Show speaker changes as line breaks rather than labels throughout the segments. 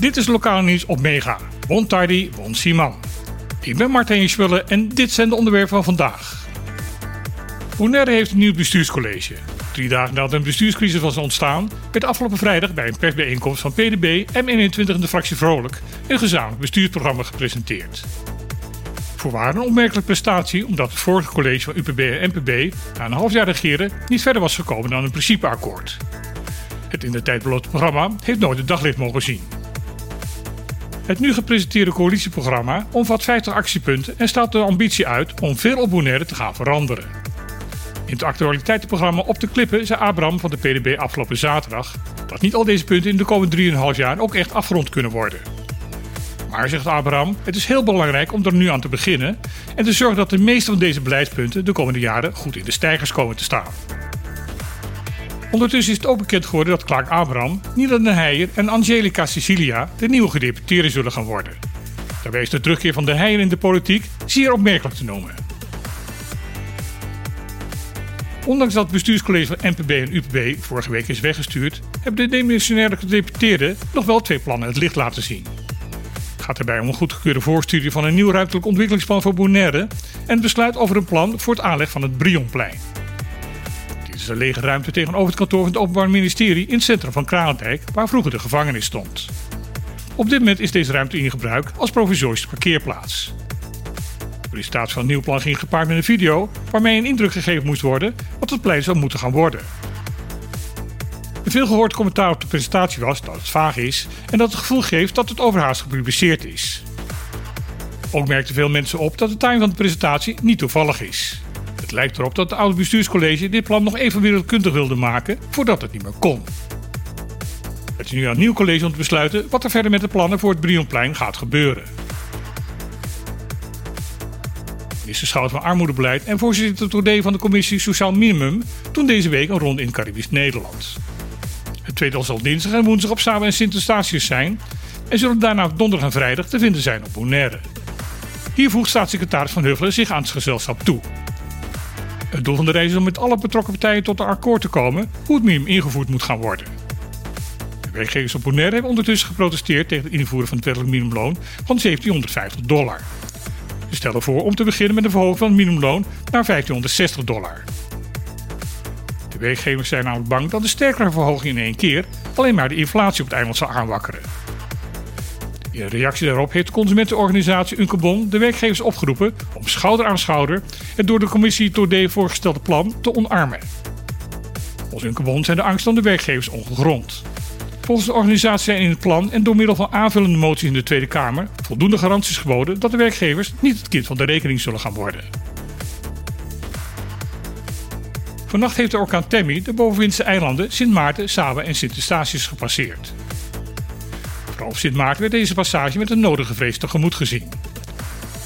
Dit is lokaal nieuws op Mega. Won Tardy, won Simon. Ik ben Martijn Schwullen en dit zijn de onderwerpen van vandaag. Bonaire heeft een nieuw bestuurscollege. Drie dagen nadat een bestuurscrisis was ontstaan, werd afgelopen vrijdag bij een persbijeenkomst van PDB M21 en de fractie Vrolijk een gezamenlijk bestuursprogramma gepresenteerd. Voorwaar een opmerkelijke prestatie omdat het vorige college van UPB en NPB na een half jaar regeren niet verder was gekomen dan een principeakkoord. Het in de tijd programma heeft nooit het daglicht mogen zien. Het nu gepresenteerde coalitieprogramma omvat 50 actiepunten en staat de ambitie uit om veel op Bonaire te gaan veranderen. In het actualiteitenprogramma Op de Klippen zei Abraham van de PDB afgelopen zaterdag dat niet al deze punten in de komende 3,5 jaar ook echt afgerond kunnen worden. Maar, zegt Abraham, het is heel belangrijk om er nu aan te beginnen en te zorgen dat de meeste van deze beleidspunten de komende jaren goed in de stijgers komen te staan. Ondertussen is het ook bekend geworden dat Clark Abraham, Nina de Heijer en Angelica Sicilia de nieuwe gedeputeerden zullen gaan worden. Daarbij is de terugkeer van de Heijer in de politiek zeer opmerkelijk te noemen. Ondanks dat het bestuurscollege van NPB en UPB vorige week is weggestuurd, hebben de demissionaire gedeputeerden nog wel twee plannen het licht laten zien. Het gaat erbij om een goedgekeurde voorstudie van een nieuw ruimtelijk ontwikkelingsplan voor Bonaire en het besluit over een plan voor het aanleg van het Brionplein. Is een lege ruimte tegenover het kantoor van het Openbaar Ministerie in het centrum van Kralendijk, waar vroeger de gevangenis stond. Op dit moment is deze ruimte in gebruik als provisorische parkeerplaats. De presentatie van het nieuw plan ging gepaard met een video waarmee een indruk gegeven moest worden wat het plein zou moeten gaan worden. Een veelgehoord commentaar op de presentatie was dat het vaag is en dat het gevoel geeft dat het overhaast gepubliceerd is. Ook merkten veel mensen op dat de timing van de presentatie niet toevallig is. Lijkt erop dat het oude bestuurscollege dit plan nog even wereldkundig wilde maken voordat het niet meer kon. Het is nu aan het nieuw college om te besluiten wat er verder met de plannen voor het Brionplein gaat gebeuren. Minister Schout van Armoedebeleid en voorzitter Todé van de commissie Sociaal Minimum doen deze week een ronde in Caribisch Nederland. Het tweede zal dinsdag en woensdag op Saba en Sint-Eustatius zijn en zullen daarna donderdag en vrijdag te vinden zijn op Bonaire. Hier voegt staatssecretaris Van Huffelen zich aan het gezelschap toe. Het doel van de reis is om met alle betrokken partijen tot een akkoord te komen hoe het minimum ingevoerd moet gaan worden. De werkgevers op Bonaire hebben ondertussen geprotesteerd tegen het invoeren van het wettelijk minimumloon van 1750 dollar. Ze stellen voor om te beginnen met een verhoging van het minimumloon naar 1560 dollar. De werkgevers zijn namelijk bang dat de sterkere verhoging in één keer alleen maar de inflatie op het eiland zal aanwakkeren. In reactie daarop heeft de consumentenorganisatie Unkebon de werkgevers opgeroepen om schouder aan schouder het door de commissie Todé voorgestelde plan te omarmen. Volgens Unkebon zijn de angsten van de werkgevers ongegrond. Volgens de organisatie zijn in het plan en door middel van aanvullende moties in de Tweede Kamer voldoende garanties geboden dat de werkgevers niet het kind van de rekening zullen gaan worden. Vannacht heeft de orkaan Tammy de bovenwindse eilanden Sint Maarten, Saba en Sint Eustatius gepasseerd. Op Sint Maarten werd deze passage met een nodige vrees tegemoet gezien.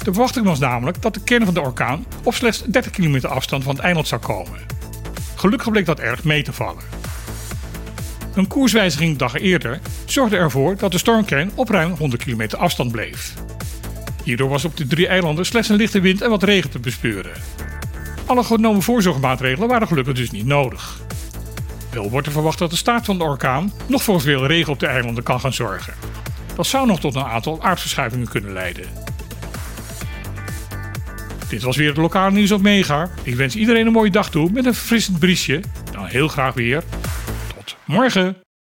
De verwachting was namelijk dat de kern van de orkaan op slechts 30 kilometer afstand van het eiland zou komen. Gelukkig bleek dat erg mee te vallen. Een koerswijziging dag eerder zorgde ervoor dat de stormkern op ruim 100 kilometer afstand bleef. Hierdoor was op de drie eilanden slechts een lichte wind en wat regen te bespeuren. Alle genomen voorzorgmaatregelen waren gelukkig dus niet nodig. Wel wordt er verwacht dat de staart van de orkaan nog voor veel regen op de eilanden kan gaan zorgen. Dat zou nog tot een aantal aardverschuivingen kunnen leiden. Dit was weer het lokale nieuws op Mega. Ik wens iedereen een mooie dag toe met een verfrissend briesje. Dan heel graag weer. Tot morgen!